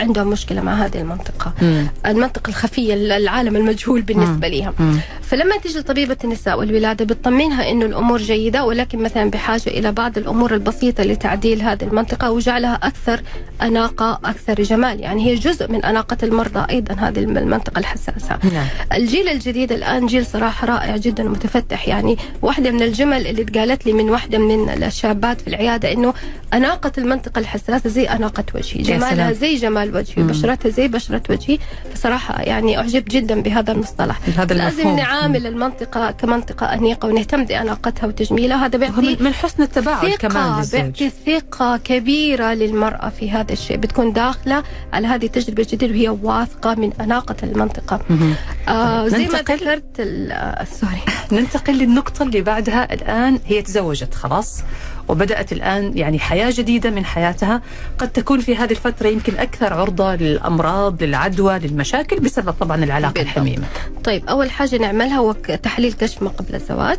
عندهم مشكلة مع هذه المنطقة مم. المنطقة الخفية العالم المجهول بالنسبة لها مم. فلما تيجي طبيبة النساء والولادة بتطمنها إنه الأمور جيدة ولكن مثلا بحاجة إلى بعض الأمور البسيطة لتعديل هذه المنطقة وجعلها أكثر أناقة أكثر جمال يعني هي جزء من أناقة المرضى أيضا هذه المنطقة الحساسة نعم. الجيل الجديد الآن جيل صراحة رائع جدا ومتفتح يعني واحدة من الجمل اللي اتقالت لي من واحدة من الشابات في العيادة إنه أناقة المنطقة الحساسة زي أناقة وجهي جمالها. زي جمال وجهي مم. بشرتها زي بشرة وجهي. بصراحة يعني أعجبت جدا بهذا المصطلح. هذا لازم. نعامل المنطقة كمنطقة أنيقة ونهتم بأناقتها وتجميلها. هذا بيعطي من حسن التباعد كمان بيعطي ثقة كبيرة للمرأة في هذا الشيء. بتكون داخلة على هذه التجربة الجديدة وهي واثقة من أناقة المنطقة. مهم. آه زي ما ذكرت آه، سوري. ننتقل للنقطة اللي بعدها. الآن هي تزوجت خلاص. وبدأت الآن يعني حياة جديدة من حياتها. قد تكون في هذه الفترة يمكن أكثر عرضة للأمراض للعدوى للمشاكل بسبب طبعا العلاقة بالضبط. الحميمة. طيب أول حاجة نعملها هو تحليل كشف ما قبل الزواج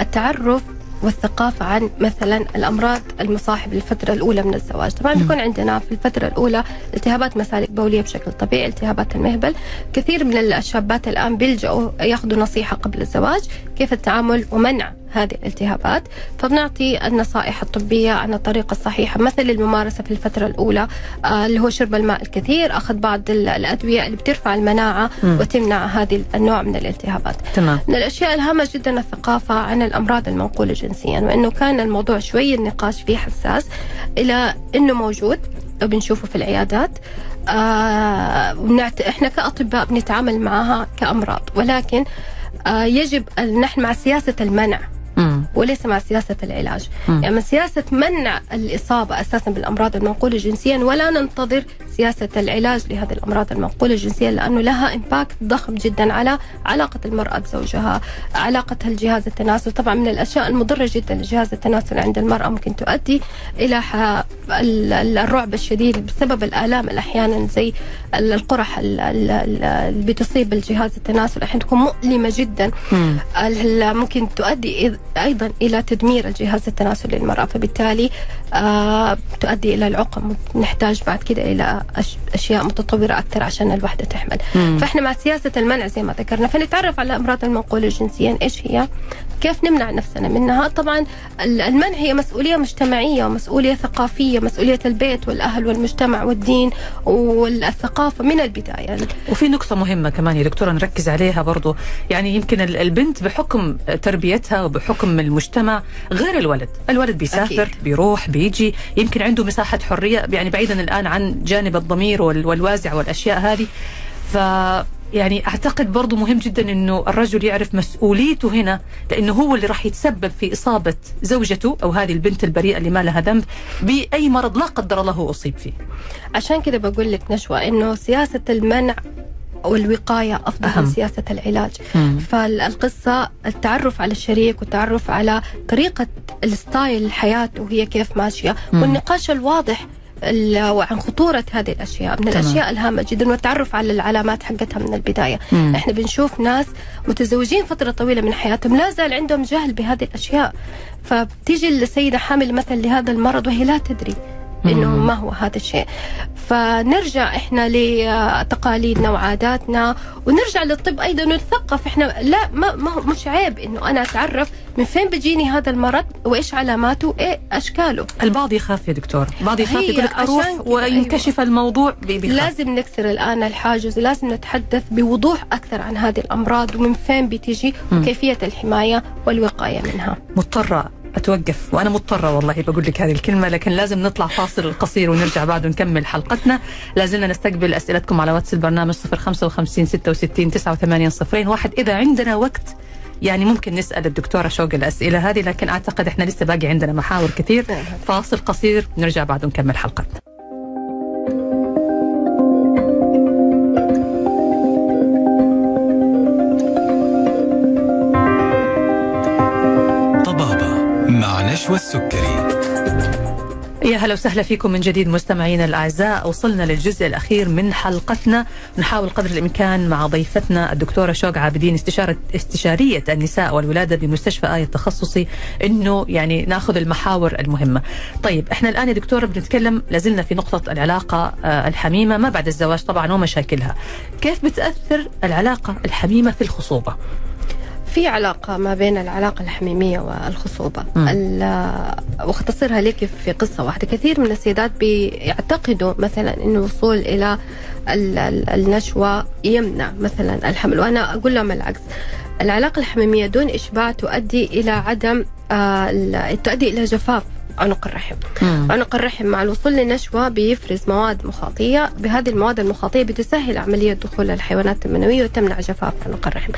التعرف والثقافة عن مثلا الأمراض المصاحبة للفترة الأولى من الزواج. طبعا بيكون عندنا في الفترة الأولى التهابات مسالك بولية بشكل طبيعي التهابات المهبل. كثير من الشابات الآن بيلجأوا ياخذوا نصيحة قبل الزواج كيف التعامل ومنع هذه الالتهابات. فبنعطي النصائح الطبية عن الطريقة الصحيحة مثل الممارسة في الفترة الأولى آه، اللي هو شرب الماء الكثير أخذ بعض ال- الأدوية اللي بترفع المناعة مم. وتمنع هذه النوع من الالتهابات. تمام. من الأشياء الهامة جدا الثقافة عن الأمراض المنقولة جنسيا وإنه كان الموضوع شوي النقاش فيه حساس إلى إنه موجود وبنشوفه في العيادات. آه ونعت... إحنا كأطباء بنتعامل معها كأمراض ولكن آه يجب أن نحن مع سياسة المنع. مم. وليس مع سياسة العلاج مم. يعني سياسة منع الإصابة أساسا بالأمراض المنقولة جنسيا ولا ننتظر سياسة العلاج لهذه الأمراض المنقولة جنسيا لأنه لها إمباكت ضخم جدا على علاقة المرأة بزوجها علاقتها الجهاز التناسل. طبعا من الأشياء المضرة جدا لجهاز التناسل عند المرأة ممكن تؤدي إلى الرعب الشديد بسبب الآلام أحيانا زي ال- القرح ال- ال- ال- اللي بتصيب الجهاز التناسل. أحيانا تكون مؤلمة جدا. ممكن تؤدي أيضا إلى تدمير الجهاز التناسلي للمرأة. فبالتالي آه تؤدي إلى العقم. نحتاج بعد كده إلى أش- أشياء متطورة أكثر عشان الوحدة تحمل مم. فإحنا مع سياسة المنع زي ما ذكرنا فنتعرف على الامراض المنقولة جنسيا إيش هي كيف نمنع نفسنا منها؟ طبعا ال- المنع هي مسؤولية مجتمعية ومسؤوليه ثقافية مسؤولية البيت والأهل والمجتمع والدين والثقافة من البداية. وفي نقطة مهمة كمان يا دكتورة نركز عليها برضو. يعني يمكن ال- البنت بحكم تربيتها وبحكم المجتمع غير الولد. الولد بيسافر أكيد. بيروح بيجي يمكن عنده مساحة حرية. يعني بعيدا الآن عن جانب الضمير وال- والوازع والأشياء هذه. ف يعني أعتقد برضو مهم جدا إنه الرجل يعرف مسؤوليته هنا لأنه هو اللي راح يتسبب في إصابة زوجته أو هذه البنت البريئة اللي ما لها ذنب بأي مرض لا قدر الله أصيب فيه. عشان كده بقول لك نشوى إنه سياسة المنع والوقاية أفضل أهم. من سياسة العلاج مم. فالقصة التعرف على الشريك والتعرف على طريقة الستايل حياته وهي كيف ماشية مم. والنقاش الواضح ال- وعن خطورة هذه الأشياء من تمام. الأشياء الهامة جدا والتعرف على العلامات حقتها من البداية مم. إحنا بنشوف ناس متزوجين فترة طويلة من حياتهم لا زال عندهم جهل بهذه الأشياء فبتيجي السيدة حامل مثلا لهذا المرض وهي لا تدري إنه مم. ما هو هذا الشيء. فنرجع إحنا لتقاليدنا وعاداتنا ونرجع للطب أيضا ونتثقف. إحنا لا ما, ما هو مش عيب إنه أنا أتعرف من فين بيجيني هذا المرض وإيش علاماته وايه أشكاله. البعض يخاف يا دكتور. البعض يخاف يقول لك أروح كده، وينكشف الموضوع بي- بيخاف. لازم نكسر الآن الحاجز لازم نتحدث بوضوح أكثر عن هذه الأمراض ومن فين بتجي مم. وكيفية الحماية والوقاية منها. مضطرة أتوقف وأنا مضطرة والله بقول لك هذه الكلمة لكن لازم نطلع فاصل قصير ونرجع بعد ونكمل حلقتنا. لازلنا نستقبل أسئلتكم على واتس البرنامج 055 66 89 صفرين. واحد إذا عندنا وقت يعني ممكن نسأل الدكتورة شوق الأسئلة هذه لكن أعتقد إحنا لسه باقي عندنا محاور كثير. فاصل قصير نرجع بعد ونكمل حلقتنا. مع نشوى السكري يا هلا وسهلا فيكم من جديد مستمعينا الأعزاء وصلنا للجزء الأخير من حلقتنا نحاول قدر الإمكان مع ضيفتنا الدكتورة شوق عابدين استشاره استشارية النساء والولادة بمستشفى آية التخصصي إنه يعني ناخذ المحاور المهمة. طيب إحنا الآن يا دكتوره بنتكلم لازلنا في نقطة العلاقة آه، الحميمة ما بعد الزواج طبعا ومشاكلها. كيف بتأثر العلاقة الحميمة في الخصوبة؟ في علاقة ما بين العلاقة الحميمية والخصوبة. وأختصرها لك في قصة واحدة. كثير من السيدات بيعتقدوا مثلا أنه الوصول إلى ال- ال- النشوة يمنع مثلا الحمل. وأنا أقول لهم العكس. العلاقة الحميمية دون إشباع تؤدي إلى عدم آه، تؤدي إلى جفاف. عنق الرحم. مم. عنق الرحم مع الوصول للنشوة بيفرز مواد مخاطية. بهذه المواد المخاطية بتسهل عملية دخول الحيوانات المنوية وتمنع جفاف عنق الرحم.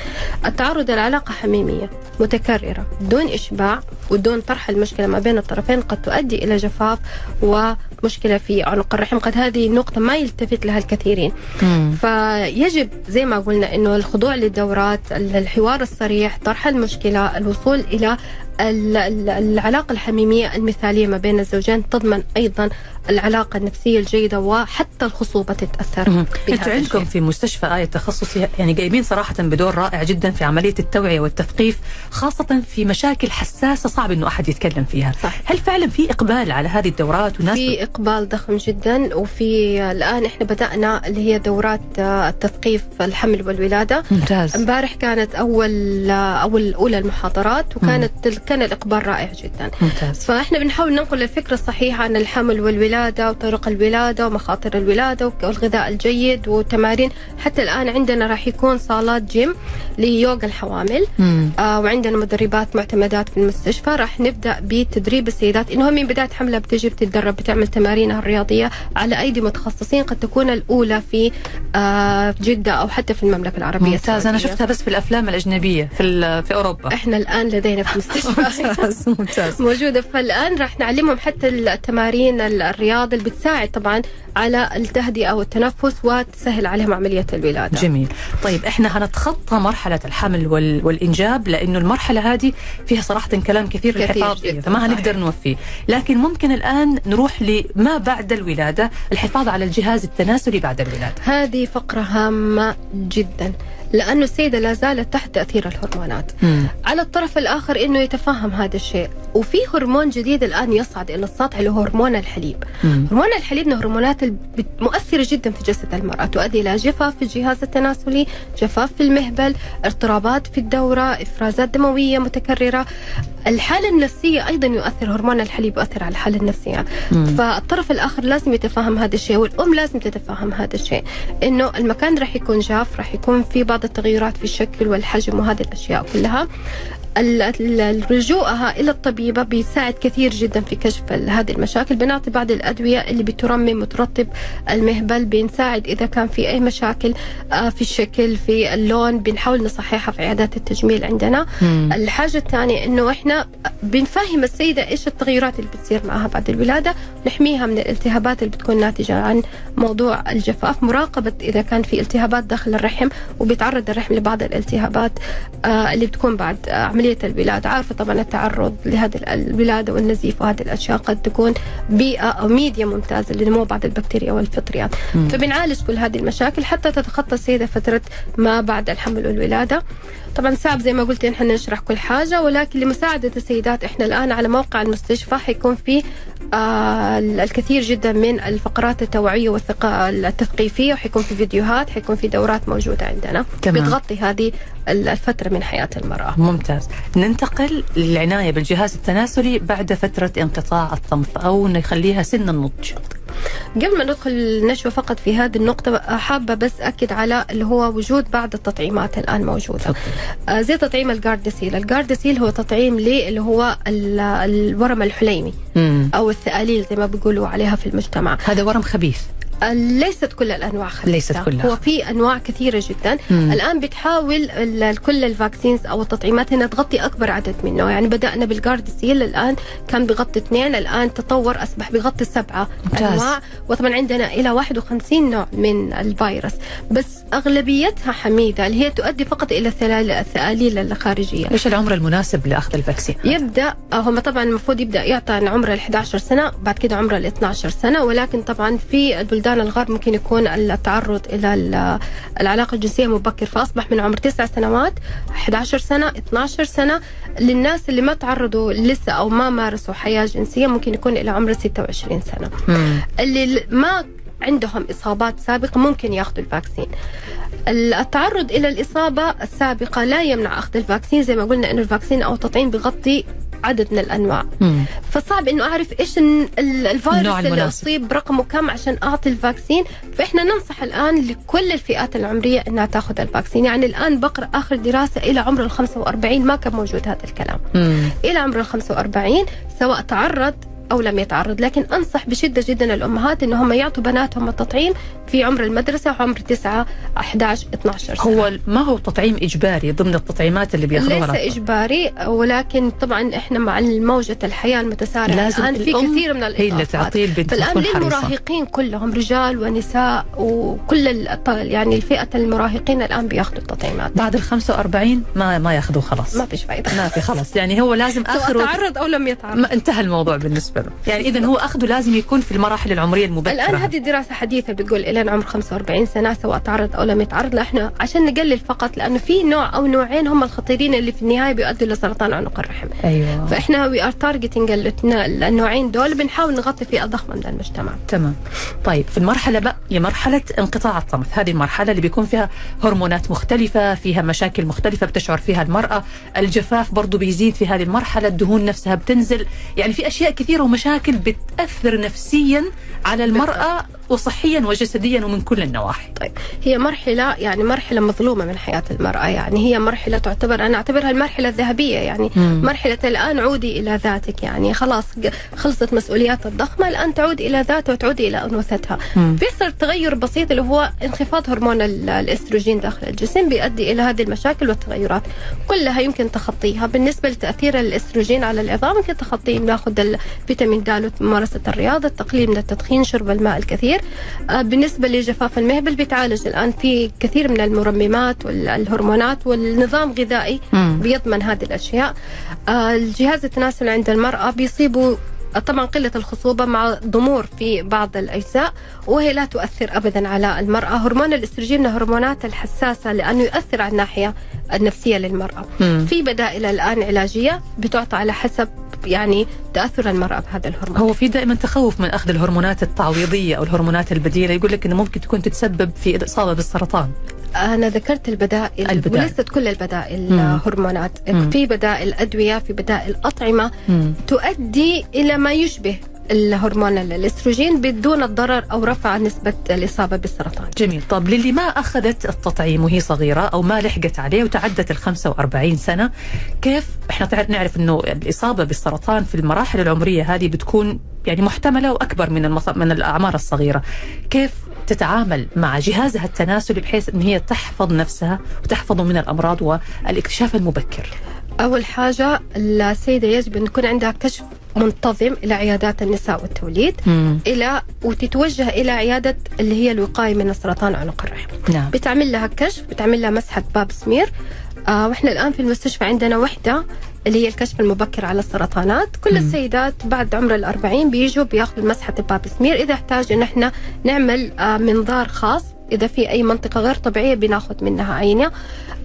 التعرض لعلاقة حميمية متكررة دون إشباع ودون طرح المشكلة ما بين الطرفين قد تؤدي إلى جفاف ومشكلة في عنق الرحم. قد هذه النقطة ما يلتفت لها الكثيرين. مم. فيجب زي ما قلنا إنه الخضوع للدورات الحوار الصريح طرح المشكلة الوصول إلى ال- ال- العلاقة الحميمية المثالية ما بين الزوجين تضمن أيضا العلاقة النفسية الجيدة وحتى الخصوبة تتأثر مم. بهذا أنتوا عندكم. في مستشفى آية تخصصي يعني جايبين صراحة بدور رائع جدا في عملية التوعية والتثقيف خاصة في مشاكل حساسة صعب إنه أحد يتكلم فيها صح. هل فعلا في إقبال على هذه الدورات وناس في إقبال ضخم جدا وفي الآن إحنا بدأنا اللي هي دورات آه، التثقيف الحمل والولادة ممتاز امبارح كانت أول أول أولى المحاضرات وكانت كان الإقبال رائع جدا. ممتاز. فإحنا بنحاول ننقل الفكرة الصحيحة عن الحمل والولادة وطرق الولادة ومخاطر الولادة والغذاء الجيد وتمارين حتى الآن عندنا راح يكون صالات جيم ليوغا الحوامل. مم. آه وعندنا مدربات معتمدات في المستشفى. راح نبدأ بتدريب السيدات. إنه من بداية حملها بتجي بتتدرب بتعمل تمارينها الرياضية على أيدي متخصصين قد تكون الأولى في آه جدة أو حتى في المملكة العربية ممتاز. أنا السعودية. شفتها بس في الأفلام الأجنبية في في أوروبا. إحنا الآن لدينا في المستشفى. ممتاز ممتاز. موجودة. فالآن راح نعلمهم حتى التمارين ال- الرياضه اللي بتساعد طبعا على التهدئه والتنفس وتسهل عليهم عملية الولادة. جميل. طيب إحنا هنتخطى مرحلة الحمل وال... والإنجاب لأنه المرحلة هذه فيها صراحة كلام كثير كثير للحفاظ جداً، فما هنقدر. نوفيه لكن ممكن الآن نروح لما بعد الولادة الحفاظ على الجهاز التناسلي بعد الولادة. هذه فقرة هامة جدا. لأنه السيدة لا زالت تحت تأثير الهرمونات. مم. على الطرف الآخر إنه يتفهم هذا الشيء. وفي هرمون جديد الآن يصعد إلى السطح اللي هو هرمون الحليب. مم. هرمون الحليب من الهرمونات المؤثرة جدا في جسد المرأة. تؤدي إلى جفاف في الجهاز التناسلي جفاف في المهبل اضطرابات في الدورة إفرازات دموية متكررة. الحالة النفسية أيضا يؤثر هرمون الحليب يؤثر على الحالة النفسية. مم. فالطرف الآخر لازم يتفهم هذا الشيء والأم لازم تتفهم هذا الشيء. إنه المكان راح يكون جاف راح يكون في بعض التغيرات في الشكل والحجم وهذه الأشياء كلها. رجوعها إلى الطبيبة بيساعد كثير جدا في كشف هذه المشاكل. بنعطي بعض الأدوية اللي بترمم وترطب المهبل بنساعد إذا كان في أي مشاكل آه، في الشكل في اللون. بنحاول نصححها في عيادات التجميل عندنا. مم. الحاجة الثانية إنه إحنا بنفهم السيدة إيش التغيرات اللي بتصير معها بعد الولادة نحميها من الالتهابات اللي بتكون ناتجة عن موضوع الجفاف. مراقبة إذا كان في التهابات داخل الرحم وبيتعرض الرحم لبعض الالتهابات آه، اللي بتكون بعد آه، عملية الولاده عارفة طبعا التعرض لهذه ال- الولاده والنزيف وهذه الأشياء قد تكون بيئة أو ميديا ممتازة لنمو بعض البكتيريا والفطريات. مم. فبنعالج كل هذه المشاكل حتى تتخطى السيدة فترة ما بعد الحمل والولادة. طبعا صعب زي ما قلت نحن نشرح كل حاجة ولكن لمساعدة السيدات إحنا الآن على موقع المستشفى حيكون في آه الكثير جدا من الفقرات التوعية والثقة التثقيفية وحيكون في فيديوهات حيكون في دورات موجودة عندنا تمام. بتغطي هذه الفترة من حياة المرأة. ممتاز. ننتقل للعناية بالجهاز التناسلي بعد فترة انقطاع الطمث أو نخليها سن النضج. قبل ما ندخل النشوة فقط في هذه النقطة حابة بس أكد على اللي هو وجود بعض التطعيمات الآن موجودة. آه، زي تطعيم الجاردسيل الجاردسيل هو تطعيم للي هو ال- الورم الحليمي مم. أو الثقاليل زي ما بيقولوا عليها في المجتمع هذا ورم خبيث ليست كل الأنواع خبيثه ليست كلها. هو في أنواع كثيرة جدا مم. الآن بتحاول كل ال vaccines أو التطعيمات إنها تغطي أكبر عدد منه يعني بدأنا بالجاردسيل الآن كان بيغطي اثنين الآن تطور أصبح بيغطي سبعة ممتاز. أنواع وطبعا عندنا إلى 51 نوع من الفيروس بس أغلبيتها حميدة اللي هي تؤدي فقط إلى الثقاليل الخارجية إيش العمر المناسب لأخذ الفاكسين؟ يبدأ هم طبعا المفروض يبدأ يعطى عن عمر ال 11 سنة بعد كده عمر ال 12 سنة ولكن طبعا في البلدان الغرب ممكن يكون التعرض إلى ال- العلاقة الجنسية مبكر. فأصبح من عمر 9 سنوات 11 سنة 12 سنة للناس اللي ما تعرضوا لسه أو ما مارسوا حياة جنسية ممكن يكون إلى عمر 26 سنة. مم. اللي ما عندهم إصابات سابقة ممكن ياخذوا ال vaccine. التعرض إلى الإصابة السابقة لا يمنع أخذ ال vaccine. زي ما قلنا إنه ال vaccine أو التطعيم بيغطي عدد من الأنواع مم. فصعب إنه أعرف إيش ال- ال- الفيروس اللي. أصيب رقمه كم عشان أعطي ال vaccine فإحنا ننصح الآن لكل الفئات العمرية إنها تاخذ ال vaccine يعني الآن بقرأ آخر دراسة إلى عمر ال 45 ما كان موجود هذا الكلام مم. إلى عمر ال 45 سواء تعرض أو لم يتعرض لكن أنصح بشدة جدا الأمهات إن هم يعطوا بناتهم التطعيم في عمر المدرسة وعمر 9 11 12 سنة. هو ما هو تطعيم إجباري ضمن التطعيمات اللي بياخذوها ليس إجباري ولكن طبعا إحنا مع موجه الحياة المتسارعة لازم الآن في كثير من هي اللي تعطيه البنت فالآن للمراهقين كلهم رجال ونساء وكل يعني الفئة المراهقين الآن بياخذوا التطعيمات. بعد ال 45 ما ما ياخذوا خلاص. ما فيش فائده ما في خلاص. يعني هو لازم آخر تعرض أو لم يتعرض. ما انتهى الموضوع بالنسبة له. يعني اذا هو أخذه لازم يكون في المراحل العمرية المبكرة. الآن هذه دراسة حديثة بتقول إلى عمر 45 سنة سواء تعرض أو لم يتعرض إحنا عشان نقلل فقط لأنه في نوع أو نوعين هم الخطيرين اللي في النهاية بيؤدوا لسرطان عنق الرحم. أيوه. فإحنا we are targeting النوعين دول بنحاول نغطي فئه ضخمه من المجتمع. تمام. طيب في المرحلة بقى هي مرحلة انقطاع الطمث. هذه المرحلة اللي بيكون فيها هرمونات مختلفة فيها مشاكل مختلفة بتشعر فيها المرأة. الجفاف برضو بيزيد في هذه المرحلة الدهون نفسها بتنزل. يعني في أشياء كثيرة ومشاكل بتأثر نفسيا على المرأة وصحيا وجسديا ومن كل النواحي. طيب هي مرحلة يعني مرحلة مظلومة من حياة المرأة يعني هي مرحلة تعتبر أنا أعتبرها المرحلة الذهبية يعني مم. مرحلة الآن عودي إلى ذاتك يعني خلاص خلصت مسؤوليات الضخمة الآن تعود إلى ذاتها وتعود إلى أنوثتها. بيحصل تغير بسيط اللي هو انخفاض هرمون ال- الأستروجين داخل الجسم بيؤدي إلى هذه المشاكل والتغيرات. كلها يمكن تخطيها. بالنسبة لتأثير الأستروجين على العظام يمكن تخطيه ناخذ الفيتامين د ممارسة الرياضة التقليل من التدخين شرب الماء الكثير آه، بالنسبة لجفاف المهبل بيتعالج الآن في كثير من المرممات والهرمونات والنظام غذائي. بيضمن هذه الأشياء آه، الجهاز التناسلي عند المرأة بيصيبوا طبعا قلة الخصوبة مع ضمور في بعض الأجزاء وهي لا تؤثر أبدا على المرأة هرمون الاستروجين من الهرمونات الحساسة لأنه يؤثر على الناحية النفسية للمرأة مم. في بدائل الآن علاجية بتعطى على حسب يعني تأثر المرأة بهذا الهرمون هو في دائما تخوف من أخذ الهرمونات التعويضية أو الهرمونات البديلة يقول لك إنه ممكن تكون تتسبب في الاصابه بالسرطان أنا ذكرت البدائل, البدائل. وليست كل البدائل مم. هرمونات مم. في بدائل أدوية في بدائل أطعمة مم. تؤدي إلى ما يشبه الهرمون الاستروجين بدون الضرر أو رفع نسبة الإصابة بالسرطان. جميل. طب للي ما أخذت التطعيم وهي صغيرة أو ما لحقت عليه وتعدت ال 45 سنة كيف؟ إحنا تع- نعرف أنه الإصابة بالسرطان في المراحل العمرية هذه بتكون يعني محتملة وأكبر من المص... من الأعمار الصغيرة. كيف تتعامل مع جهازها التناسلي بحيث أن هي تحفظ نفسها وتحفظه من الأمراض والإكتشاف المبكر؟ أول حاجة السيدة يجب أن يكون عندها كشف منتظم إلى عيادات النساء والتوليد مم. إلى وتتوجه إلى عيادة اللي هي الوقاية من سرطان عنق الرحم نعم. بتعمل لها كشف بتعمل لها مسحة باب سمير. آه وإحنا الآن في المستشفى عندنا وحدة اللي هي الكشف المبكر على السرطانات. كل مم. السيدات بعد عمر الأربعين بيجوا بياخذوا مسحة الباب سمير. إذا احتاج إن إحنا نعمل آه منظار خاص إذا في أي منطقة غير طبيعية بناخذ منها عينة.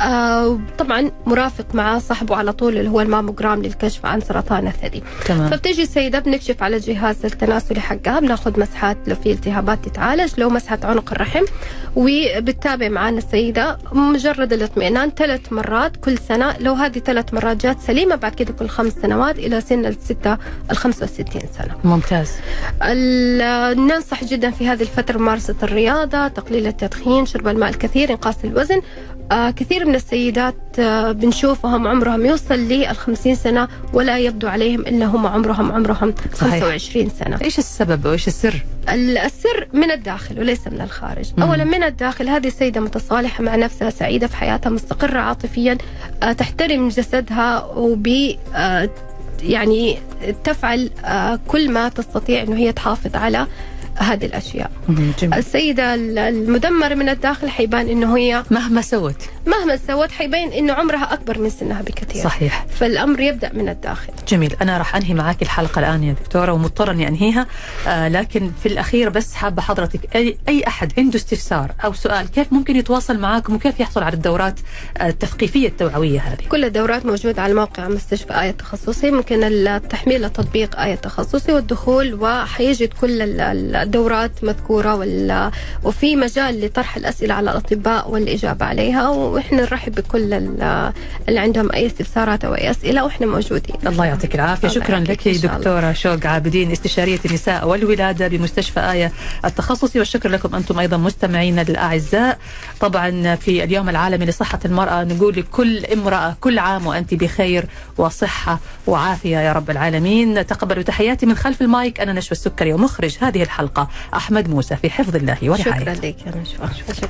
آه طبعا مرافق مع صاحبه على طول اللي هو الماموجرام للكشف عن سرطان الثدي. تمام. فبتجي السيدة بنكشف على الجهاز التناسلي حقها بناخذ مسحات لو في التهابات تتعالج لو مسحة عنق الرحم. وبتتابع معنا السيدة مجرد الاطمئنان ثلاث مرات كل سنة. لو هذه ثلاث مرات جات سليمة بعد كده كل خمس سنوات إلى سن الستة ال 65 سنة. ممتاز. ننصح جدا في هذه الفترة ممارسة الرياضة تقليل التدخين شرب الماء الكثير إنقاص الوزن آه كثير من السيدات آه بنشوفهم عمرهم يوصل لل 50 سنة ولا يبدو عليهم إنهم عمرهم عمرهم صحيح. 25 سنة إيش السبب وإيش السر؟ ال- السر من الداخل وليس من الخارج مم. أولا من الداخل هذه السيدة متصالحة مع نفسها سعيدة في حياتها مستقرة عاطفيا آه، تحترم جسدها وب آه، يعني تفعل آه، كل ما تستطيع أنه هي تحافظ على هذه الأشياء. مم، جميل. السيدة المدمرة من الداخل حيبان أنه هي مهما سوت. مهما سوت حيبين أنه عمرها أكبر من سنها بكثير. صحيح. فالأمر يبدأ من الداخل. جميل. أنا راح أنهي معاك الحلقة الآن يا دكتورة ومضطرة أني أنهيها. آه لكن في الأخير بس حابة حضرتك أي, أي أحد عنده استفسار أو سؤال كيف ممكن يتواصل معاكم وكيف يحصل على الدورات آه، التثقيفية التوعوية هذه؟ كل الدورات موجودة على موقع مستشفى آية تخصصي. ممكن التحميل تطبيق آية تخصصي والدخول وحيجد كل دورات مذكورة وال... وفي مجال لطرح الأسئلة على الأطباء والإجابة عليها وإحنا نرحب بكل ال- اللي عندهم أي استفسارات أو أي أسئلة وإحنا موجودين. الله يعطيك العافية. شكرا لك. دكتورة شوق عابدين استشارية النساء والولادة بمستشفى آية التخصصي والشكر لكم أنتم أيضا مستمعينا الأعزاء طبعا في اليوم العالمي لصحة المرأة نقول لكل امرأة كل عام وأنت بخير وصحة وعافية يا رب العالمين. تقبلوا تحياتي من خلف المايك أنا نشوى السكري ومخرج هذه الحلقة أحمد موسى في حفظ الله ورعايته. شكرا لك يا نشوى. شكرا.